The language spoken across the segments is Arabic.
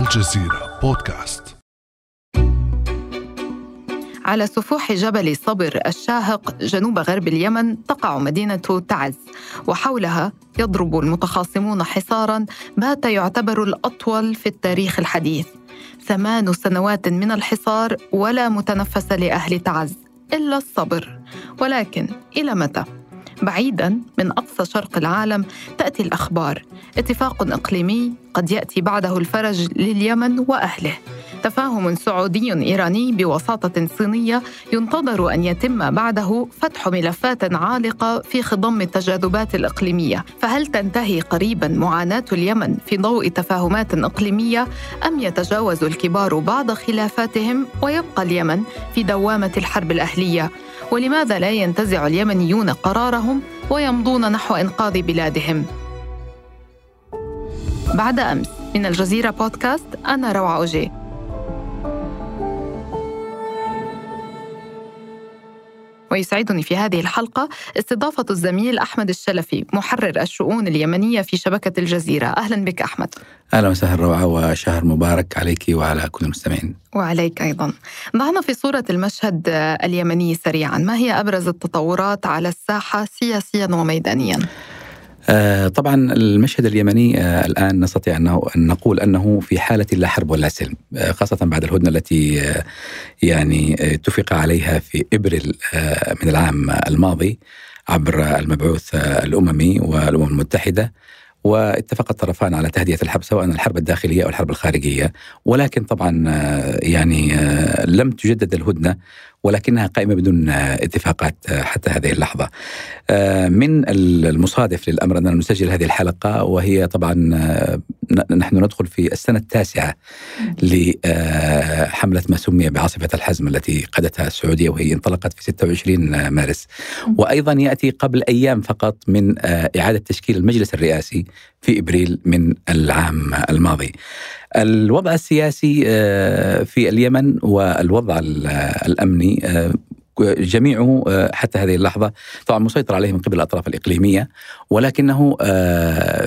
الجزيرة بودكاست. على سفوح جبل صبر الشاهق جنوب غرب اليمن تقع مدينة تعز وحولها يضرب المتخاصمون حصارا بات يعتبر الأطول في التاريخ الحديث. ثمان سنوات من الحصار ولا متنفس لأهل تعز إلا الصبر. ولكن إلى متى؟ بعيدا من أقصى شرق العالم تأتي الأخبار. اتفاق إقليمي قد يأتي بعده الفرج لليمن وأهله. تفاهم سعودي إيراني بوساطة صينية ينتظر أن يتم بعده فتح ملفات عالقة في خضم التجاذبات الإقليمية. فهل تنتهي قريبا معاناة اليمن في ضوء تفاهمات إقليمية؟ أم يتجاوز الكبار بعض خلافاتهم ويبقى اليمن في دوامة الحرب الأهلية؟ ولماذا لا ينتزع اليمنيون قرارهم ويمضون نحو إنقاذ بلادهم؟ بعد أمس من الجزيرة بودكاست أنا روعه أوجي. ويسعدني في هذه الحلقة استضافة الزميل أحمد الشلفي محرر الشؤون اليمنية في شبكة الجزيرة. أهلا بك أحمد. أهلا وسهلا روعة وشهر مبارك عليك وعلى كل المستمعين. وعليك أيضا. ضعنا في صورة المشهد اليمني سريعا. ما هي أبرز التطورات على الساحة سياسيا وميدانيا؟ آه، طبعا المشهد اليمني آه، الآن نستطيع انه أن نقول أنه في حالة لا حرب ولا سلم آه، خاصة بعد الهدنة التي يعني اتفق عليها في إبريل من العام الماضي عبر المبعوث الأممي والأمم المتحدة واتفق الطرفان على تهدئة الحرب سواء الحرب الداخلية أو الحرب الخارجية. ولكن طبعا يعني لم تجدد الهدنة ولكنها قائمة بدون اتفاقات حتى هذه اللحظة. من المصادف للأمر أننا نسجل هذه الحلقة وهي طبعا نحن ندخل في السنة التاسعة لحمله ما سمي بعاصفة الحزم التي قادتها السعودية وهي انطلقت في 26 مارس. وأيضا يأتي قبل أيام فقط من إعادة تشكيل المجلس الرئاسي في إبريل من العام الماضي. الوضع السياسي آه، في اليمن والوضع الأمني آه، جميعه آه، حتى هذه اللحظة طبعا مسيطر عليه من قبل الأطراف الإقليمية ولكنه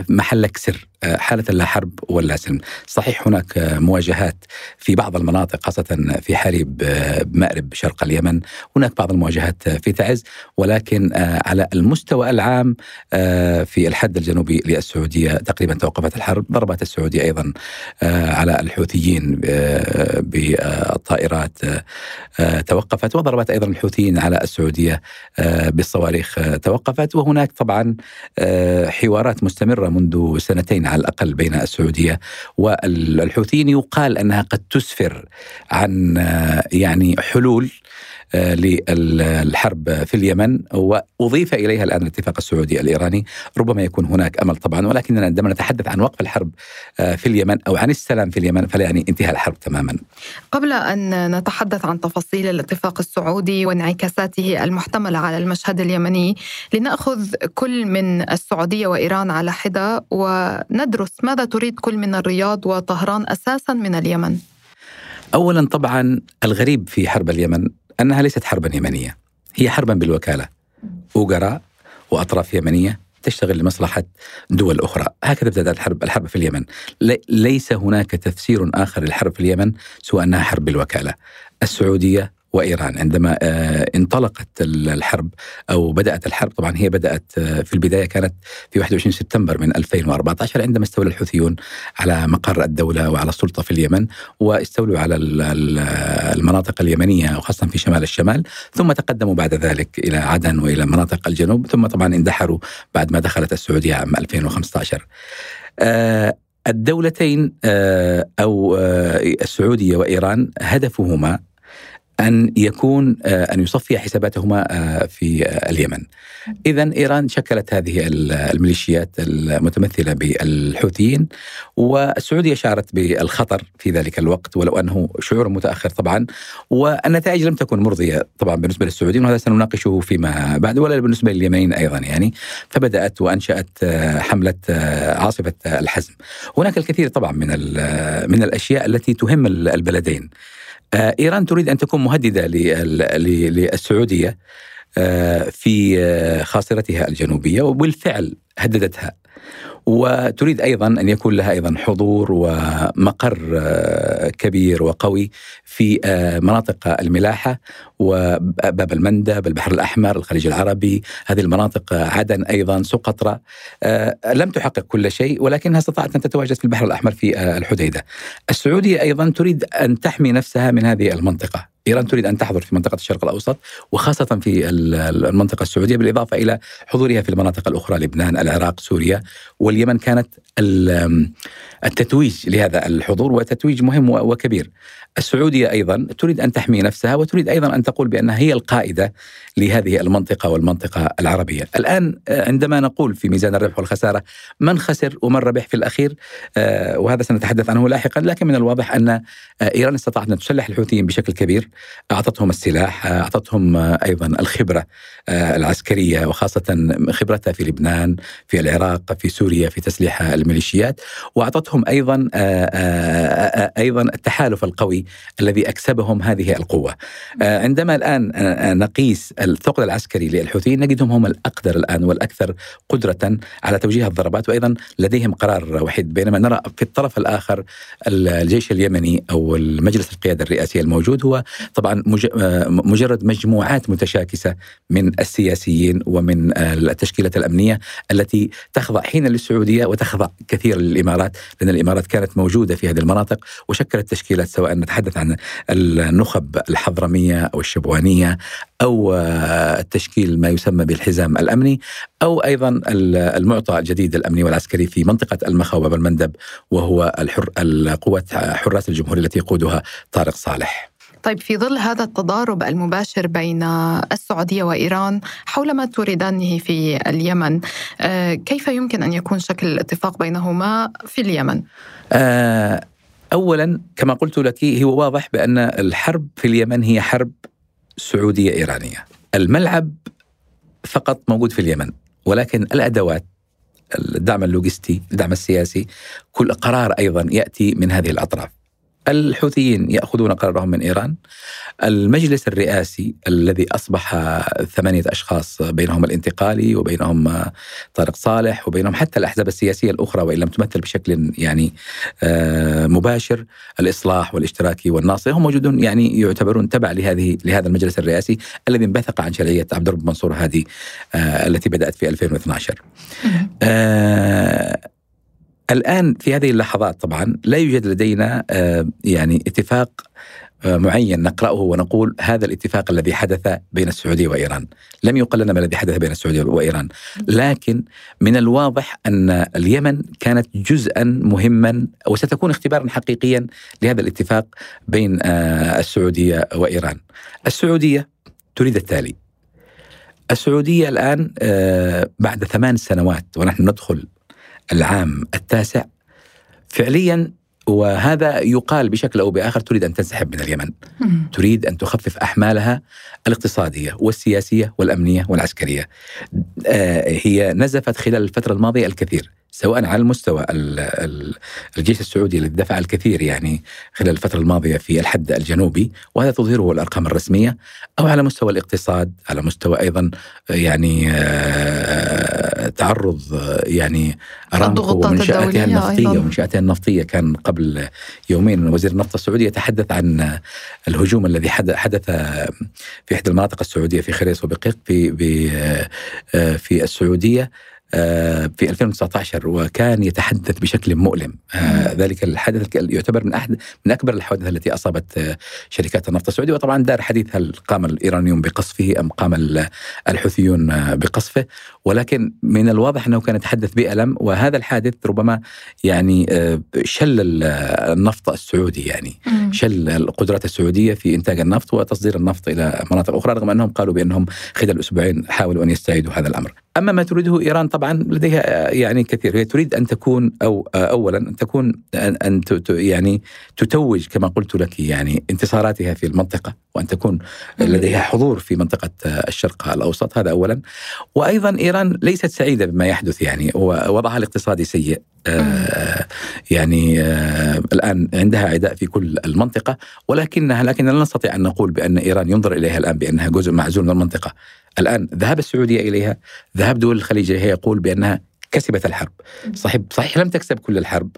محلك سر حالة لا حرب ولا سلم. صحيح هناك مواجهات في بعض المناطق خاصة في حليب مأرب شرق اليمن. هناك بعض المواجهات في تعز ولكن على المستوى العام في الحد الجنوبي للسعودية تقريبا توقفت الحرب ضربات السعودية أيضا على الحوثيين بالطائرات توقفت وضربت أيضا الحوثيين على السعودية بالصواريخ توقفت. وهناك طبعا حوارات مستمرة منذ سنتين على الأقل بين السعودية والحوثيين. يقال أنها قد تسفر عن يعني حلول آه، للحرب في اليمن وأضيف إليها الآن الاتفاق السعودي الإيراني ربما يكون هناك أمل طبعا ولكننا عندما نتحدث عن وقف الحرب آه، في اليمن أو عن السلام في اليمن فلا يعني انتهاء الحرب تماما. قبل أن نتحدث عن تفاصيل الاتفاق السعودي وانعكاساته المحتملة على المشهد اليمني لنأخذ كل من السعودية وإيران على حدة وندرس ماذا تريد كل من الرياض وطهران أساسا من اليمن. اولا طبعا الغريب في حرب اليمن أنها ليست حربا يمنية هي حربا بالوكالة. أوغراء وأطراف يمنية تشتغل لمصلحة دول أخرى. هكذا بدأت الحرب الحرب في اليمن. ليس هناك تفسير آخر للحرب في اليمن سوى أنها حرب بالوكالة. السعودية وإيران. عندما آه، انطلقت الحرب أو بدأت الحرب طبعا هي بدأت آه، في البداية كانت في 21 سبتمبر من 2014 عندما استولى الحوثيون على مقر الدولة وعلى السلطة في اليمن واستولوا على المناطق اليمنية وخاصة في شمال الشمال ثم تقدموا بعد ذلك إلى عدن وإلى مناطق الجنوب ثم طبعا اندحروا بعد ما دخلت السعودية عام 2015 آه، الدولتين أو السعودية وإيران هدفهما أن يكون آه، أن يصفي حساباتهما آه، في آه، اليمن. اذا إيران شكلت هذه الميليشيات المتمثلة بالحوثيين والسعودية شعرت بالخطر في ذلك الوقت ولو أنه شعور متأخر طبعا والنتائج لم تكن مرضية طبعا بالنسبة للسعوديين وهذا سنناقشه فيما بعد ولا بالنسبة لليمنيين أيضا يعني فبدأت وأنشأت حملة عاصفة الحزم. هناك الكثير طبعا من من الأشياء التي تهم البلدين. آه، إيران تريد أن تكون مهددة للسعودية. في خاصرتها الجنوبية وبالفعل هددتها. وتريد أيضا أن يكون لها أيضا حضور ومقر كبير وقوي في مناطق الملاحة وباب المندب، البحر الأحمر، الخليج العربي، هذه المناطق عدن أيضا، سقطرى لم تحقق كل شيء ولكنها استطاعت أن تتواجد في البحر الأحمر في الحديدة. السعودية أيضا تريد أن تحمي نفسها من هذه المنطقة، إيران تريد أن تحضر في منطقة الشرق الأوسط وخاصة في المنطقة السعودية بالإضافة إلى حضورها في المناطق الأخرى لبنان، العراق، سوريا واليمن كانت التتويج لهذا الحضور وتتويج مهم وكبير. السعودية أيضا تريد أن تحمي نفسها وتريد أيضا أن تقول بأنها هي القائدة لهذه المنطقة والمنطقة العربية. الآن عندما نقول في ميزان الربح والخسارة من خسر ومن ربح في الأخير وهذا سنتحدث عنه لاحقا لكن من الواضح أن إيران استطاعت أن تسلح الحوثيين بشكل كبير أعطتهم السلاح أعطتهم أيضا الخبرة العسكرية وخاصة خبرتها في لبنان في العراق في سوريا في تسليح الميليشيات وأعطتهم أيضا أيضا التحالف القوي الذي أكسبهم هذه القوة. عندما الآن نقيس الثقل العسكري للحوثيين نجدهم هم الأقدر الآن والأكثر قدرة على توجيه الضربات وأيضا لديهم قرار وحيد بينما نرى في الطرف الآخر الجيش اليمني أو المجلس القياده الرئاسي الموجود هو طبعا مجرد مجموعات متشاكسة من السياسيين ومن التشكيلات الأمنية التي تخضع حين للسعودية وتخضع كثيرا للإمارات لأن الإمارات كانت موجودة في هذه المناطق وشكلت تشكيلات سواء نتحدث عن النخب الحضرمية أو الشبوانية أو التشكيل ما يسمى بالحزام الأمني أو أيضا المعطى الجديد الأمني والعسكري في منطقة المخا وباب المندب وهو الحر القوات حراس الجمهوريه التي يقودها طارق صالح. طيب في ظل هذا التضارب المباشر بين السعودية وإيران حول ما تريدانه في اليمن كيف يمكن أن يكون شكل الاتفاق بينهما في اليمن؟ أولا كما قلت لك هو واضح بأن الحرب في اليمن هي حرب سعودية إيرانية الملعب فقط موجود في اليمن ولكن الأدوات الدعم اللوجستي الدعم السياسي كل قرار أيضا يأتي من هذه الأطراف الحوثيين يأخذون قرارهم من إيران. المجلس الرئاسي الذي أصبح ثمانية أشخاص بينهم الانتقالي وبينهم طارق صالح وبينهم حتى الأحزاب السياسية الأخرى وإن لم تمثل بشكل يعني مباشر الإصلاح والاشتراكي والناصري هم موجودون يعني يعتبرون تبع لهذه لهذا المجلس الرئاسي الذي انبثق عن شرعية عبد الرب منصور هذه التي بدأت في 2012 الآن في هذه اللحظات طبعا لا يوجد لدينا يعني اتفاق معين نقرأه ونقول هذا الاتفاق الذي حدث بين السعودية وإيران، لم يقل لنا ما الذي حدث بين السعودية وإيران، لكن من الواضح أن اليمن كانت جزءا مهما وستكون اختبارا حقيقيا لهذا الاتفاق بين السعودية وإيران. السعودية تريد التالي. السعودية الآن بعد ثمان سنوات ونحن ندخل العام التاسع فعليا وهذا يقال بشكل أو بآخر تريد أن تنسحب من اليمن. تريد أن تخفف أحمالها الاقتصادية والسياسية والأمنية والعسكرية. هي نزفت خلال الفترة الماضية الكثير سواء على المستوى الجيش السعودي الذي دفع الكثير يعني خلال الفترة الماضية في الحد الجنوبي وهذا تظهره الأرقام الرسمية أو على مستوى الاقتصاد على مستوى أيضا يعني تعرض يعني أرامكو ومنشآتها النفطية ومنشآتها النفطية كان قبل يومين. وزير النفط السعودي يتحدث عن الهجوم الذي حدث في إحدى المناطق السعودية في خريص وبقيق في في السعودية. في 2019 وكان يتحدث بشكل مؤلم. ذلك الحدث يعتبر من احد من أكبر الحوادث التي أصابت شركات النفط السعوديه وطبعا دار حديث هل قام الإيرانيون بقصفه أم قام الحوثيون بقصفه. ولكن من الواضح أنه كان يتحدث بألم وهذا الحادث ربما يعني شل النفط السعودي يعني. شل القدرات السعودية في إنتاج النفط وتصدير النفط إلى مناطق أخرى رغم أنهم قالوا بأنهم خلال أسبوعين حاولوا أن يستعيدوا هذا الأمر. أما ما تريده إيران طبعا لديها يعني كثير. هي تريد أن تكون أو اولا أن تكون أن يعني تتوج كما قلت لك يعني انتصاراتها في المنطقة وأن تكون لديها حضور في منطقة الشرق الأوسط. هذا اولا. وأيضا إيران ليست سعيدة بما يحدث يعني ووضعها الاقتصادي سيء آه يعني آه الآن عندها عداء في كل المنطقة ولكنها لكن لا نستطيع أن نقول بأن إيران ينظر إليها الآن بأنها جزء معزول من المنطقة. الآن ذهاب السعودية إليها ذهاب دول الخليج هي يقول بأنها كسبت الحرب. صحيح صحيح لم تكسب كل الحرب.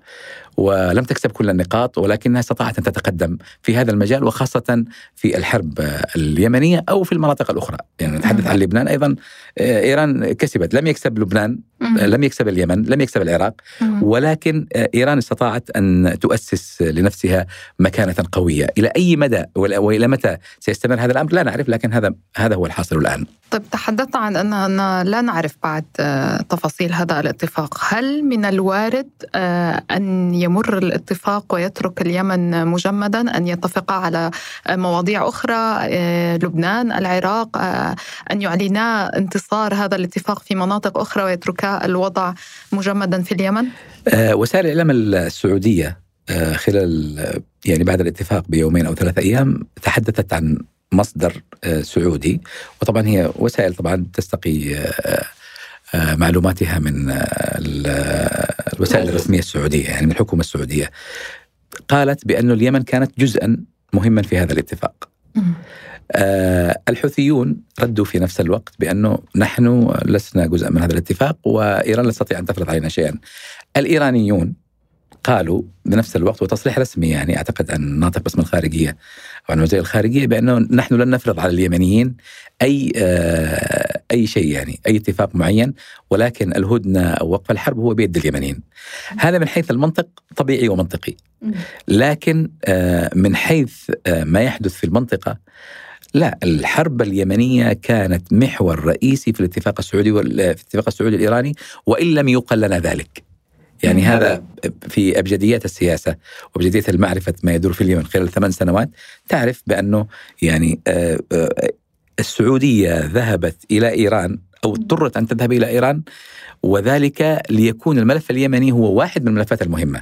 ولم تكسب كل النقاط ولكنها استطاعت أن تتقدم في هذا المجال وخاصة في الحرب اليمنية أو في المناطق الأخرى، يعني نتحدث عن لبنان أيضا. آه، إيران كسبت لم يكسب لبنان لم يكسب اليمن لم يكسب العراق ولكن آه، إيران استطاعت أن تؤسس لنفسها مكانة قوية، إلى أي مدى وإلى متى سيستمر هذا الأمر؟ لا نعرف لكن هذا هذا هو الحاصل الآن. طيب تحدثنا عن اننا لا نعرف بعد آه، تفاصيل هذا الاتفاق، هل من الوارد أن يمر الاتفاق ويترك اليمن مجمدا أن يتفق على مواضيع أخرى آه، لبنان العراق آه، أن يعلنا انتصار هذا الاتفاق في مناطق أخرى ويتركا الوضع مجمدا في اليمن؟ آه، وسائل الإعلام السعودية خلال يعني بعد الاتفاق بيومين أو ثلاثة أيام تحدثت عن مصدر سعودي وطبعا هي وسائل طبعا تستقي معلوماتها من الوسائل الرسمية السعودية يعني من الحكومة السعودية. قالت بأن اليمن كانت جزءا مهما في هذا الاتفاق. آه الحوثيون ردوا في نفس الوقت بأنه نحن لسنا جزءا من هذا الاتفاق وإيران لا تستطيع أن تفرض علينا شيئا. الإيرانيون قالوا بنفس الوقت وتصريح رسمي يعني أعتقد عن ناطق باسم الخارجية أو عن وزير الخارجية بأنه نحن لن نفرض على اليمنيين أي آه أي شيء يعني أي اتفاق معين ولكن الهدنة أو وقف الحرب هو بيد اليمنيين. هذا من حيث المنطق طبيعي ومنطقي. لكن آه من حيث آه ما يحدث في المنطقة لا الحرب اليمنية كانت محور رئيسي في الاتفاق السعودي في الاتفاق السعودي الإيراني وإن لم يقل لنا ذلك يعني هذا في ابجديات السياسة وابجديات المعرفة ما يدور في اليمن خلال ثمان سنوات تعرف بأنه يعني آه، آه، السعودية ذهبت إلى إيران أو اضطرت أن تذهب إلى إيران وذلك ليكون الملف اليمني هو واحد من الملفات المهمة.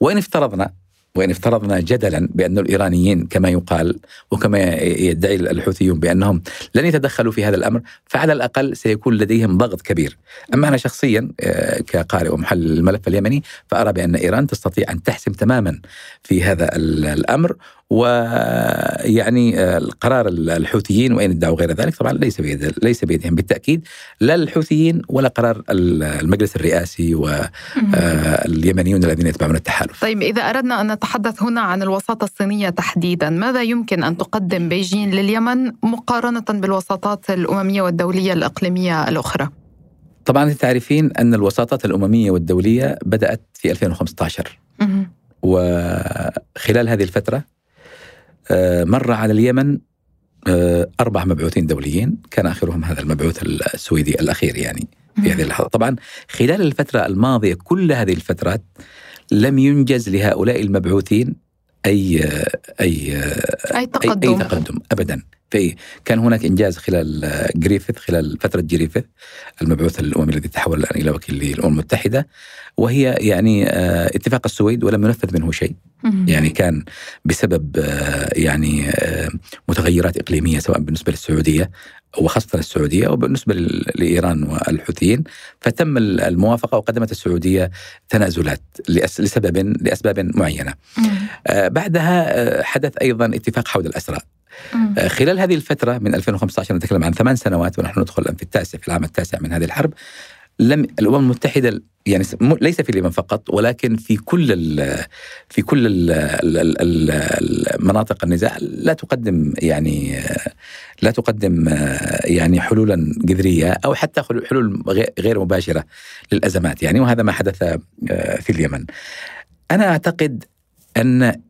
وإن افترضنا وإن افترضنا جدلا بأن الإيرانيين كما يقال وكما يدعي الحوثيون بأنهم لن يتدخلوا في هذا الأمر فعلى الأقل سيكون لديهم ضغط كبير. أما أنا شخصيا آه، كقارئ ومحلل الملف اليمني فأرى بأن إيران تستطيع أن تحسم تماما في هذا الأمر ويعني آه، القرار الحوثيين وان ادعوا غير ذلك طبعا ليس بيد ليس بيدهم بالتأكيد لا الحوثيين ولا قرار المجلس الرئاسي واليمنيون آه، الذين يتبعون التحالف. طيب إذا أردنا أن نتحدث هنا عن الوساطة الصينية تحديدا، ماذا يمكن أن تقدم بيجين لليمن مقارنة بالوساطات الأممية والدولية الإقليمية الأخرى؟ طبعا تعرفين أن الوساطات الأممية والدولية بدأت في 2015 وخلال هذه الفترة مر على اليمن آه، أربع مبعوثين دوليين. كان آخرهم هذا المبعوث السويدي الأخير يعني في هذه اللحظة. طبعا خلال الفترة الماضية كل هذه الفترات لم ينجز لهؤلاء المبعوثين أي أي أي تقدم, أي تقدم. أبدا. في كان هناك إنجاز خلال جريفيث خلال فترة جريفيث المبعوث الاممي الذي تحول الآن إلى وكيل للأمم المتحدة. وهي يعني آه، اتفاق السويد ولم ينفذ منه شيء. يعني كان بسبب آه، يعني آه، متغيرات إقليمية سواء بالنسبة للسعودية وخاصه السعودية وبالنسبة لإيران والحوثيين فتم الموافقة وقدمت السعودية تنازلات لسبب لأسباب معينة. بعدها حدث أيضا اتفاق حول الأسرى. آه، خلال هذه الفترة من 2015 نتكلم عن ثمان سنوات ونحن ندخل في التاسع في العام التاسع من هذه الحرب لم الأمم المتحدة يعني ليس في اليمن فقط ولكن في كل في كل ال المناطق النزاع لا تقدم يعني لا تقدم يعني حلولا جذرية أو حتى حلول غير مباشرة للأزمات يعني وهذا ما حدث آه، في اليمن. أنا أعتقد أن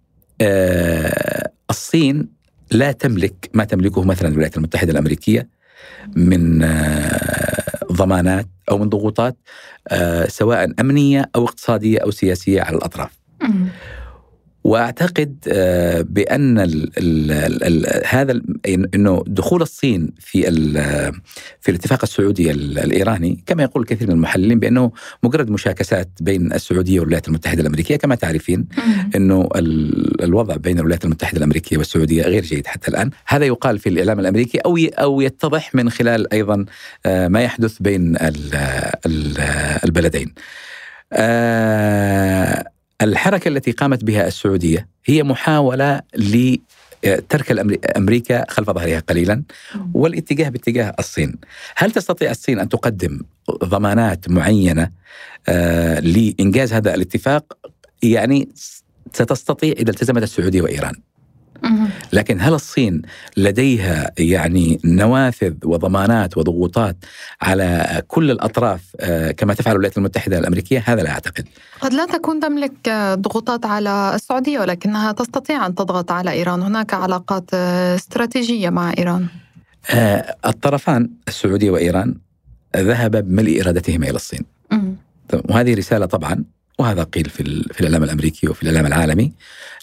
آه، الصين لا تملك ما تملكه مثلا الولايات المتحدة الأمريكية من آه، ضمانات أو من ضغوطات آه، سواء أمنية أو اقتصادية أو سياسية على الأطراف. وأعتقد آه، بأن ال ال ال هذا إنه دخول الصين في في الاتفاق السعودي الإيراني كما يقول كثير من المحللين بأنه مجرد مشاكسات بين السعودية والولايات المتحدة الأمريكية كما تعرفين إنه الوضع بين الولايات المتحدة الأمريكية والسعودية غير جيد حتى الآن، هذا يقال في الإعلام الأمريكي أو أو يتضح من خلال أيضا آه، ما يحدث بين البلدين. آه الحركة التي قامت بها السعودية هي محاولة ل ترك أمريكا خلف ظهرها قليلا والاتجاه باتجاه الصين. هل تستطيع الصين أن تقدم ضمانات معينة آه، لإنجاز هذا الاتفاق؟ يعني ستستطيع إذا التزمت السعودية وإيران. لكن هل الصين لديها يعني نوافذ وضمانات وضغوطات على كل الأطراف آه، كما تفعل الولايات المتحدة الأمريكية؟ هذا لا أعتقد. قد لا تكون تملك ضغوطات على السعودية ولكنها تستطيع أن تضغط على إيران، هناك علاقات آه، استراتيجية مع إيران. آه، الطرفان السعودية وإيران ذهب بملء إرادتهما إلى الصين. وهذه رسالة طبعا وهذا قيل في, في الإعلام الأمريكي وفي الإعلام العالمي.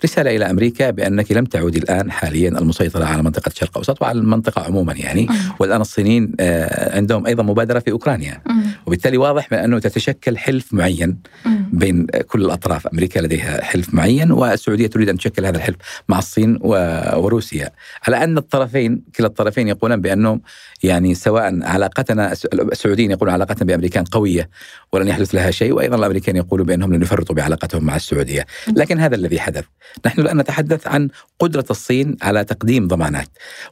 رسالة إلى أمريكا بأنك لم تعودي الآن حاليا المسيطرة على منطقة الشرق الاوسط وعلى المنطقة عموما يعني. والآن الصينيين آه، عندهم أيضا مبادرة في أوكرانيا. وبالتالي واضح من أنه تتشكل حلف معين بين كل الأطراف، أمريكا لديها حلف معين والسعودية تريد أن تشكل هذا الحلف مع الصين وروسيا، على أن الطرفين كلا الطرفين يقولون بأنهم يعني سواء علاقتنا السعوديين يقولون علاقتنا بأمريكان قوية ولن يحدث لها شيء وأيضا الأمريكان يقولوا بانهم لن يفرطوا بعلاقتهم مع السعودية، لكن هذا الذي حدث. نحن الآن نتحدث عن قدرة الصين على تقديم ضمانات.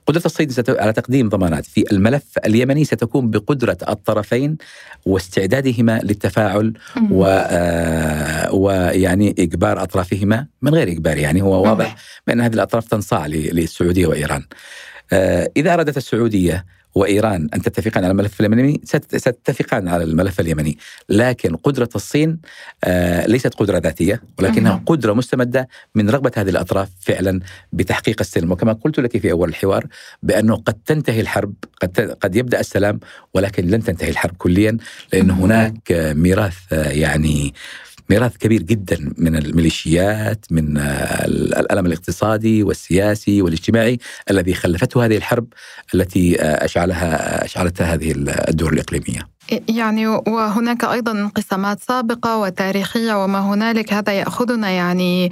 قدرة الصين على تقديم ضمانات في الملف اليمني ستكون بقدرة الطرفين واستعدادهما للتفاعل و آه ويعني إجبار أطرافهما من غير إجبار يعني هو واضح بأن هذه الأطراف تنصاع للسعودية وإيران. آه إذا أرادت السعوديه وإيران. أن تتفقان على الملف اليمني؟ ستتفقان على الملف اليمني، لكن قدرة الصين آه ليست قدرة ذاتية ولكنها قدرة مستمدة من رغبة هذه الأطراف فعلا بتحقيق السلم، وكما قلت لك في أول الحوار بأنه قد تنتهي الحرب، قد قد يبدأ السلام ولكن لن تنتهي الحرب كليا لأن هناك ميراث يعني ميراث كبير جدا من الميليشيات من الألم الاقتصادي والسياسي والاجتماعي الذي خلفته هذه الحرب التي أشعلها أشعلتها هذه الدول الإقليمية. يعني وهناك أيضا انقسامات سابقة وتاريخية وما هنالك هذا يأخذنا يعني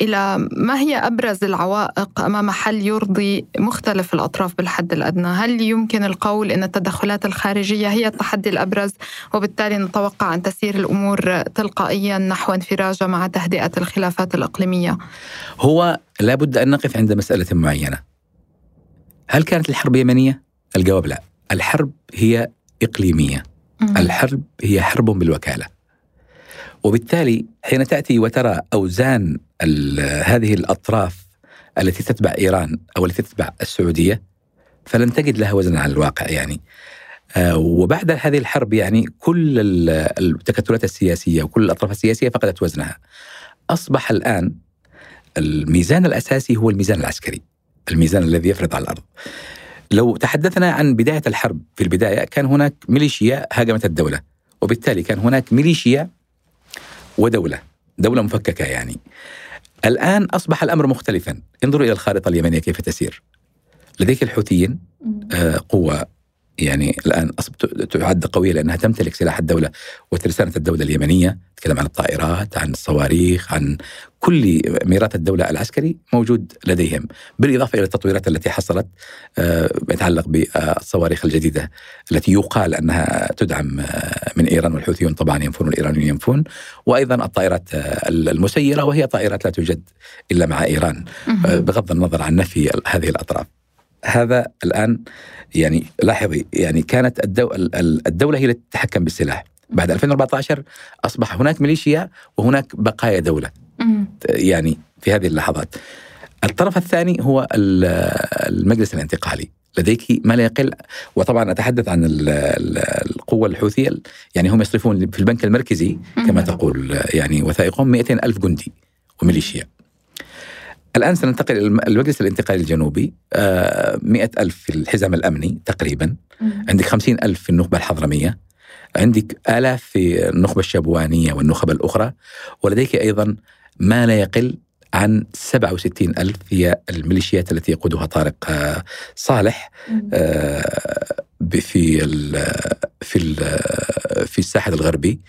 إلى ما هي أبرز العوائق أمام حل يرضي مختلف الأطراف بالحد الأدنى؟ هل يمكن القول إن التدخلات الخارجية هي التحدي الأبرز وبالتالي نتوقع أن تسير الأمور تلقائيا نحو انفراجة مع تهدئة الخلافات الإقليمية؟ هو لابد أن نقف عند مسألة معينة. هل كانت الحرب يمنية؟ الجواب لا. الحرب هي إقليمية. الحرب هي حرب بالوكالة. وبالتالي حين تأتي وترى أوزان هذه الأطراف التي تتبع إيران أو التي تتبع السعودية فلن تجد لها وزنا على الواقع يعني. آه وبعد هذه الحرب يعني كل التكتلات السياسية وكل الأطراف السياسية فقدت وزنها. أصبح الآن الميزان الأساسي هو الميزان العسكري الميزان الذي يفرض على الأرض. لو تحدثنا عن بداية الحرب في البداية كان هناك ميليشيا هاجمت الدولة وبالتالي كان هناك ميليشيا ودولة دولة مفككة يعني. الآن أصبح الأمر مختلفا. انظروا إلى الخارطة اليمنية كيف تسير. لديك الحوثيين آه قوة يعني الآن تعد قوية لأنها تمتلك سلاح الدولة وترسانة الدولة اليمنية، تتكلم عن الطائرات، عن الصواريخ، عن كل ميراث الدولة العسكري موجود لديهم، بالإضافة إلى التطويرات التي حصلت آه، يتعلق بالصواريخ الجديدة التي يقال أنها تدعم آه، من إيران والحوثيون طبعا ينفون والإيرانيون ينفون، وأيضا الطائرات آه، المسيرة وهي طائرات لا توجد إلا مع إيران. بغض النظر عن نفي هذه الأطراف. هذا الآن يعني لاحظي يعني كانت الدولة هي التي تتحكم بالسلاح. بعد 2014 أصبح هناك ميليشيا وهناك بقايا دولة. يعني في هذه اللحظات. الطرف الثاني هو المجلس الانتقالي. لديك ما لا يقل وطبعا أتحدث عن القوة الحوثية. يعني هم يصرفون في البنك المركزي كما تقول يعني وثائقهم 200 ألف جندي وميليشيا. الآن سننتقل إلى المجلس الانتقالي الجنوبي. آه، مئة ألف في الحزام الأمني تقريبا. عندك خمسين ألف في النخبة الحضرمية. عندك آلاف في النخبة الشبوانية والنخب الأخرى. ولديك أيضا ما لا يقل عن 67 ألف هي الميليشيات التي يقودها طارق آه، صالح. آه، في ال في ال في الساحل الغربي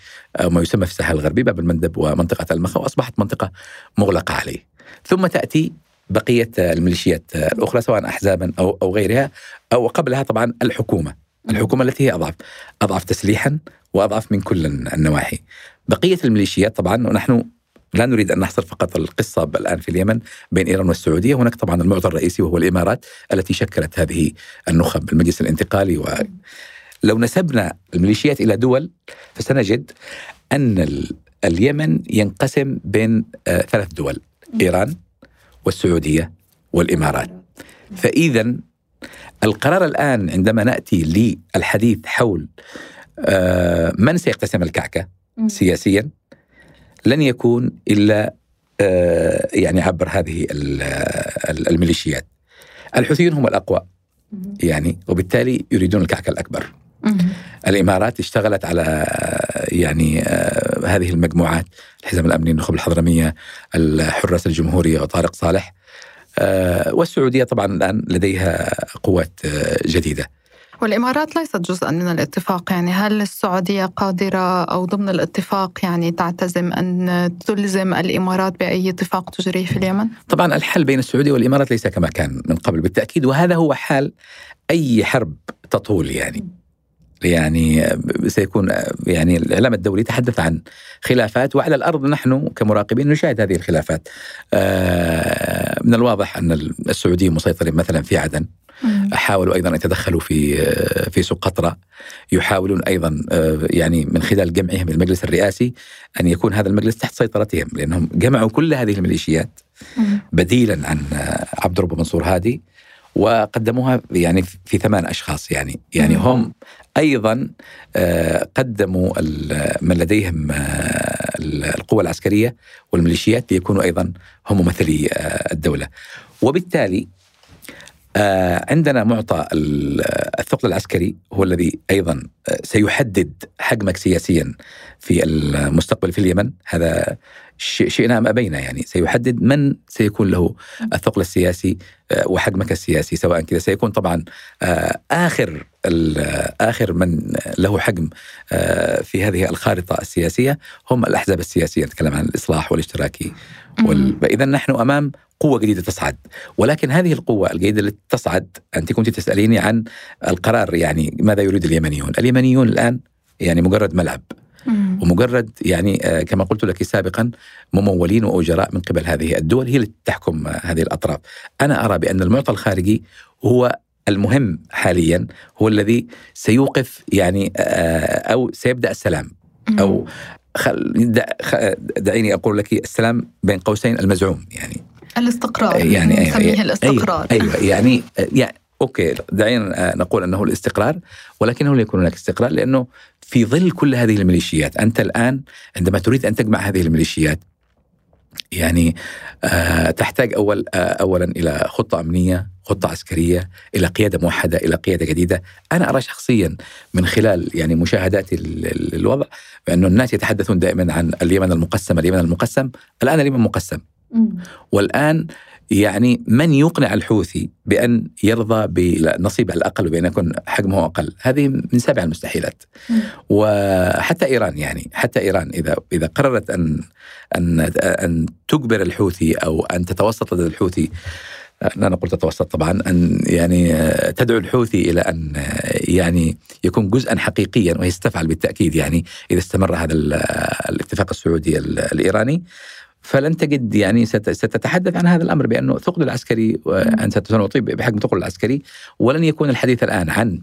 ما يسمى في الساحل الغربي باب المندب ومنطقة المخا وأصبحت منطقة مغلقة عليه. ثم تأتي بقية الميليشيات الأخرى سواء احزابا أو أو غيرها أو قبلها طبعا الحكومة. الحكومة التي هي اضعف أضعف تسليحا وأضعف من كل النواحي. بقية الميليشيات طبعا ونحن لا نريد أن نحصر فقط القصة الآن في اليمن بين إيران والسعودية، هناك طبعا المعطى الرئيسي وهو الإمارات التي شكلت هذه النخب المجلس الانتقالي. و لو نسبنا الميليشيات إلى دول فسنجد أن اليمن ينقسم بين آه، ثلاث دول. إيران والسعودية والإمارات. فاذا القرار الآن عندما نأتي للحديث حول آه، من سيقتسم الكعكة سياسيا لن يكون إلا آه، يعني عبر هذه الميليشيات. الحوثيون هم الأقوى يعني وبالتالي يريدون الكعكة الأكبر. الإمارات اشتغلت على يعني آه، هذه المجموعات الحزب الأمني النخب الحضرمية الحراس الجمهورية وطارق صالح. آه، والسعودية طبعا الآن لديها قوات آه، جديدة. والإمارات ليست جزءا من الاتفاق. يعني هل السعودية قادرة أو ضمن الاتفاق يعني تعتزم أن تلزم الإمارات بأي اتفاق تجريه في اليمن؟ طبعا الحل بين السعودية والإمارات ليس كما كان من قبل. بالتأكيد وهذا هو حال أي حرب تطول يعني. يعني سيكون يعني الإعلام الدولي تحدث عن خلافات وعلى الأرض نحن كمراقبين نشاهد هذه الخلافات. آه، من الواضح أن السعوديين مسيطرين مثلا في عدن. حاولوا أيضا أن يتدخلوا في في سوق قطره يحاولون أيضا آه، يعني من خلال جمعهم المجلس الرئاسي أن يكون هذا المجلس تحت سيطرتهم لأنهم جمعوا كل هذه الميليشيات بديلا عن عبد الرب منصور هادي وقدموها يعني في ثمان أشخاص يعني يعني هم أيضا آه، قدموا من لديهم آه، القوى العسكرية والميليشيات ليكونوا أيضا هم ممثلي آه، الدولة. وبالتالي عندنا معطى الثقل العسكري هو الذي أيضا سيحدد حجمك سياسيا في المستقبل في اليمن. هذا شئنا ام أبينا يعني. سيحدد من سيكون له الثقل السياسي آه، وحجمك السياسي سواء كذا. سيكون طبعا آه، آخر آخر من له حجم آه، في هذه الخارطة السياسية هم الأحزاب السياسية. نتكلم عن الإصلاح والاشتراكي وال... اذا نحن أمام قوة جديدة تصعد. ولكن هذه القوة الجديدة التي تصعد أنت كنت تسأليني عن القرار يعني ماذا يريد اليمنيون؟ اليمنيون الآن يعني مجرد ملعب. ومجرد يعني آه، كما قلت لك سابقا ممولين وأجراء من قبل هذه الدول هي اللي تحكم آه، هذه الأطراف. أنا أرى بأن المعطى الخارجي هو المهم حاليا هو الذي سيوقف يعني آه، أو سيبدأ السلام. أو دعيني أقول لك السلام بين قوسين المزعوم يعني. الاستقرار يعني نسميه أيوة الاستقرار أيوه يعني يعني أوكي دعينا نقول أنه الاستقرار ولكنه لا يكون هناك استقرار لأنه في ظل كل هذه الميليشيات أنت الآن عندما تريد أن تجمع هذه الميليشيات يعني آه تحتاج أول آه اولا إلى خطة أمنية، خطة عسكرية، إلى قيادة موحدة، إلى قيادة جديدة، أنا أرى شخصيا من خلال يعني مشاهداتي للوضع بانه الناس يتحدثون دائما عن اليمن المقسم، اليمن المقسم، الآن اليمن مقسم. والآن يعني من يقنع الحوثي بأن يرضى بنصيبه الأقل وبأن يكون حجمه أقل؟ هذه من سابع المستحيلات. وحتى إيران يعني حتى إيران إذا إذا قررت أن أن أن تجبر الحوثي أو أن تتوسط لدى الحوثي لا نقول تتوسط طبعا أن يعني تدعو الحوثي إلى أن يعني يكون جزءا حقيقيا وهي ستفعل بالتأكيد يعني إذا استمر هذا الاتفاق السعودي الإيراني. فلن تجد يعني ستتحدث عن هذا الأمر بأنه ثقل العسكري وان ستعطي بحجم ثقل العسكري ولن يكون الحديث الآن عن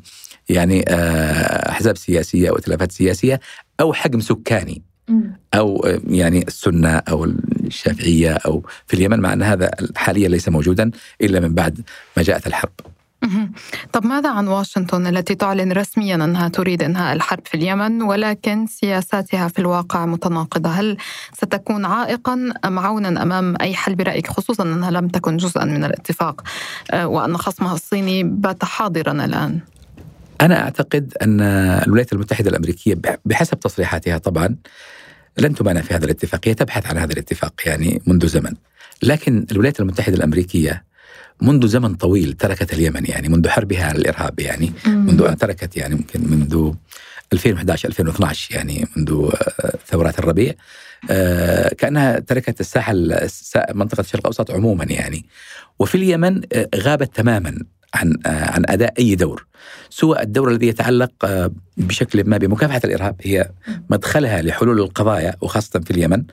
يعني آه، أحزاب سياسية أو ائتلافات سياسية أو حجم سكاني أو آه، يعني السنة أو الشافعية أو في اليمن مع أن هذا حاليا ليس موجودا إلا من بعد ما جاءت الحرب. طب ماذا عن واشنطن التي تعلن رسميا أنها تريد إنهاء الحرب في اليمن ولكن سياساتها في الواقع متناقضة، هل ستكون عائقا أم عونا أمام أي حل برايك خصوصا أنها لم تكن جزءا من الاتفاق آه، وأن خصمها الصيني بات حاضرا الآن؟ أنا أعتقد أن الولايات المتحدة الأمريكية بحسب تصريحاتها طبعا لن تمانع في هذا الاتفاق، هي تبحث عن هذا الاتفاق يعني منذ زمن. لكن الولايات المتحدة الأمريكية منذ زمن طويل تركت اليمن يعني منذ حربها على الإرهاب يعني منذ تركت يعني ممكن منذ 2011 2012 يعني منذ آه، ثورات الربيع. آه، كأنها تركت الساحه منطقة الشرق الأوسط عموما يعني. وفي اليمن آه، غابت تماما عن عن أداء أي دور سوى الدور الذي يتعلق بشكل ما بمكافحة الإرهاب هي مدخلها لحلول القضايا وخاصة في اليمن.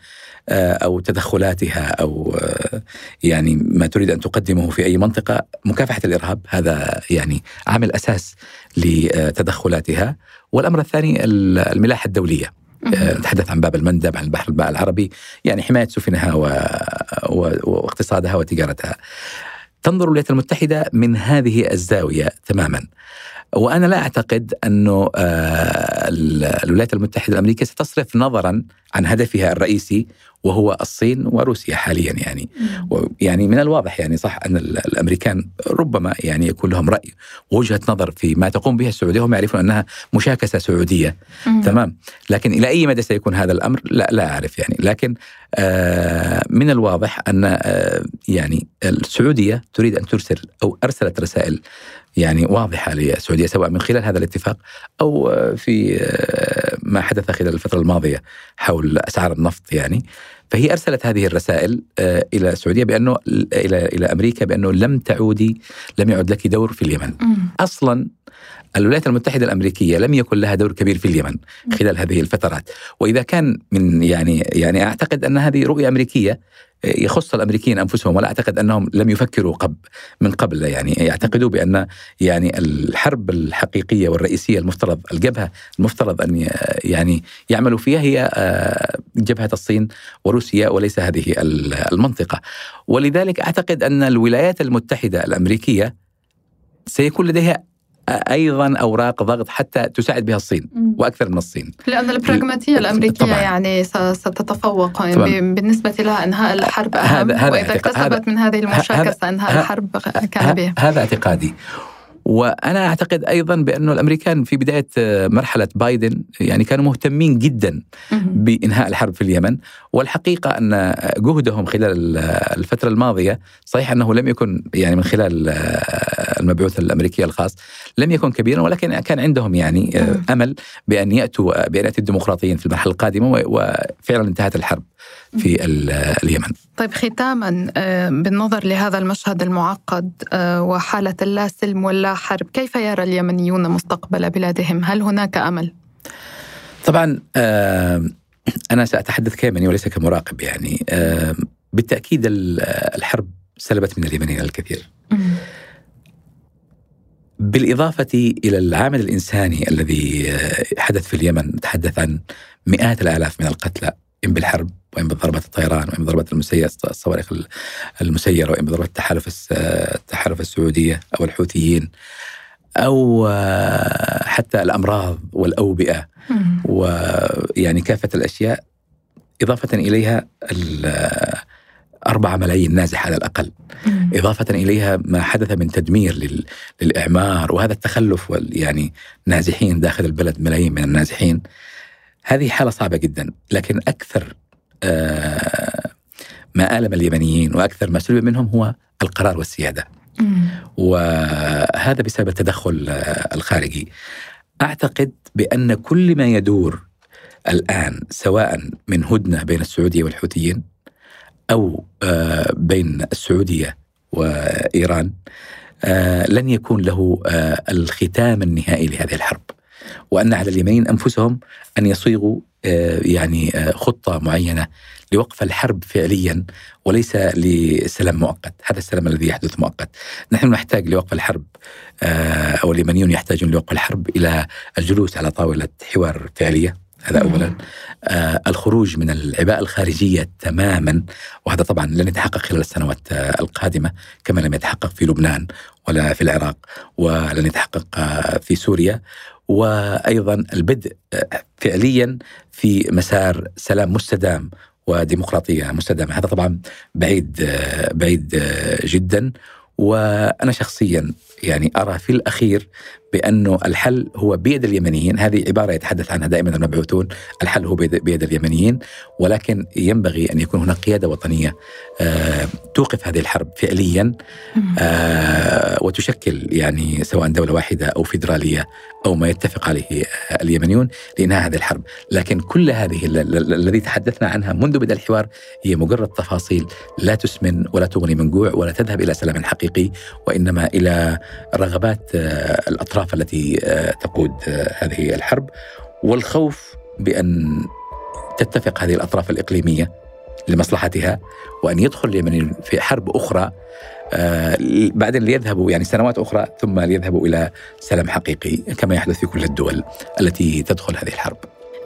أو تدخلاتها أو يعني ما تريد أن تقدمه في أي منطقة مكافحة الإرهاب هذا يعني عامل أساس لتدخلاتها. والأمر الثاني الملاحة الدولية. نتحدث عن باب المندب عن البحر العربي يعني حماية سفنها و... و... واقتصادها وتجارتها. تنظر الولايات المتحدة من هذه الزاوية تماما. وأنا لا أعتقد أنه آه، الولايات المتحدة الأمريكية ستصرف نظرا عن هدفها الرئيسي وهو الصين وروسيا حاليا يعني. يعني من الواضح يعني صح أن الأمريكان ربما يعني يكون لهم رأي ووجهة نظر في ما تقوم به السعودية وهم يعرفون أنها مشاكسة سعودية. مم. تمام. لكن إلى أي مدى سيكون هذا الأمر؟ لا لا أعرف يعني. لكن آه من الواضح أن آه يعني السعودية تريد أن ترسل أو أرسلت رسائل يعني واضحة للسعودية سواء من خلال هذا الاتفاق أو في آه، ما حدث خلال الفترة الماضية حول أسعار النفط يعني فهي أرسلت هذه الرسائل آه، إلى السعودية بأنه إلى إلى أمريكا بأنه لم تعودي لم يعد لك دور في اليمن. أصلا الولايات المتحدة الأمريكية لم يكن لها دور كبير في اليمن خلال هذه الفترات، وإذا كان من يعني يعني أعتقد أن هذه رؤية أمريكية يخص الأمريكيين أنفسهم ولا أعتقد أنهم لم يفكروا قبل من قبل يعني يعتقدوا بأن يعني الحرب الحقيقية والرئيسية المفترض الجبهة المفترض أن يعني يعملوا فيها هي آه، جبهة الصين وروسيا وليس هذه المنطقة. ولذلك أعتقد أن الولايات المتحدة الأمريكية سيكون لديها أيضا أوراق ضغط حتى تساعد بها الصين وأكثر من الصين. لأن البراغماتية الأمريكية طبعا. يعني ستتفوق. طبعا. بالنسبة لها إنهاء الحرب أهم هذا وإذا اكتسبت من هذه المشاكسه انهاء الحرب كان بها. هذا اعتقادي. وأنا أعتقد أيضا بأنه الأمريكان في بداية مرحلة بايدن يعني كانوا مهتمين جدا بإنهاء الحرب في اليمن. والحقيقة أن جهدهم خلال الفترة الماضية صحيح أنه لم يكن يعني من خلال المبعوث الأمريكي الخاص لم يكن كبيرا ولكن كان عندهم يعني أمل بأن يأتوا بأن يأتي الديمقراطيين في المرحلة القادمة وفعلا انتهت الحرب. في اليمن. طيب ختاما آه، بالنظر لهذا المشهد المعقد آه، وحالة اللا سلم واللا حرب، كيف يرى اليمنيون مستقبل بلادهم؟ هل هناك أمل؟ طبعا آه، أنا سأتحدث كيمني وليس كمراقب يعني بالتأكيد الحرب سلبت من اليمنيين الكثير. بالإضافة إلى العامل الإنساني الذي حدث في اليمن نتحدث عن مئات الآلاف من القتلى إن بالحرب وإن بضربات الطيران وإن بضربات المسيرة الصواريخ المسيرة وإن بضربات التحالف التحالف السعودية أو الحوثيين أو حتى الأمراض والأوبئة. ويعني كافة الأشياء إضافة إليها أربعة ملايين نازح على الأقل. إضافة إليها ما حدث من تدمير للإعمار وهذا التخلف يعني نازحين داخل البلد ملايين من النازحين. هذه حالة صعبة جدا لكن أكثر آه، ما آلم اليمنيين وأكثر ما سلب منهم هو القرار والسيادة. وهذا بسبب التدخل آه، الخارجي. أعتقد بأن كل ما يدور الآن سواء من هدنة بين السعودية والحوثيين أو آه، بين السعودية وإيران لن يكون له الختام النهائي لهذه الحرب. وأن على اليمنيين أنفسهم أن يصيغوا آه، يعني آه، خطة معينة لوقف الحرب فعليا وليس لسلام مؤقت. هذا السلام الذي يحدث مؤقت. نحن نحتاج لوقف الحرب آه، أو اليمنيون يحتاجون لوقف الحرب إلى الجلوس على طاولة حوار فعلية. هذا اولا. آه الخروج من العباءة الخارجية تماما وهذا طبعا لن يتحقق خلال السنوات آه القادمة كما لم يتحقق في لبنان ولا في العراق ولن يتحقق آه في سوريا. وأيضا البدء فعليا في مسار سلام مستدام وديمقراطية مستدامة. هذا طبعا بعيد بعيد جدا. وأنا شخصيا يعني أرى في الأخير بأنه الحل هو بيد اليمنيين، هذه عبارة يتحدث عنها دائما المبعوثون، الحل هو بيد, اليمنيين، ولكن ينبغي أن يكون هناك قيادة وطنية آه توقف هذه الحرب فعليا آه وتشكل يعني سواء دولة واحدة أو فيدرالية أو ما يتفق عليه اليمنيون لإنهاء هذه الحرب، لكن كل هذه الذي تحدثنا عنها منذ بدء الحوار هي مجرد تفاصيل لا تسمن ولا تغني من جوع ولا تذهب إلى سلام حقيقي وإنما إلى رغبات آه الأطراف الأطراف التي آه، تقود آه، هذه الحرب والخوف بأن تتفق هذه الأطراف الإقليمية لمصلحتها وأن يدخل اليمنيون في حرب أخرى آه، بعدين ليذهبوا يعني سنوات أخرى ثم ليذهبوا إلى سلام حقيقي كما يحدث في كل الدول التي تدخل هذه الحرب.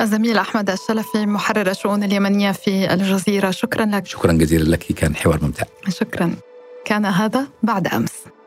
الزميل أحمد الشلفي محرر الشؤون اليمنية في الجزيرة شكرا لك. شكرا جزيلا لك كان حوار ممتع. شكرا. كان هذا بعد أمس.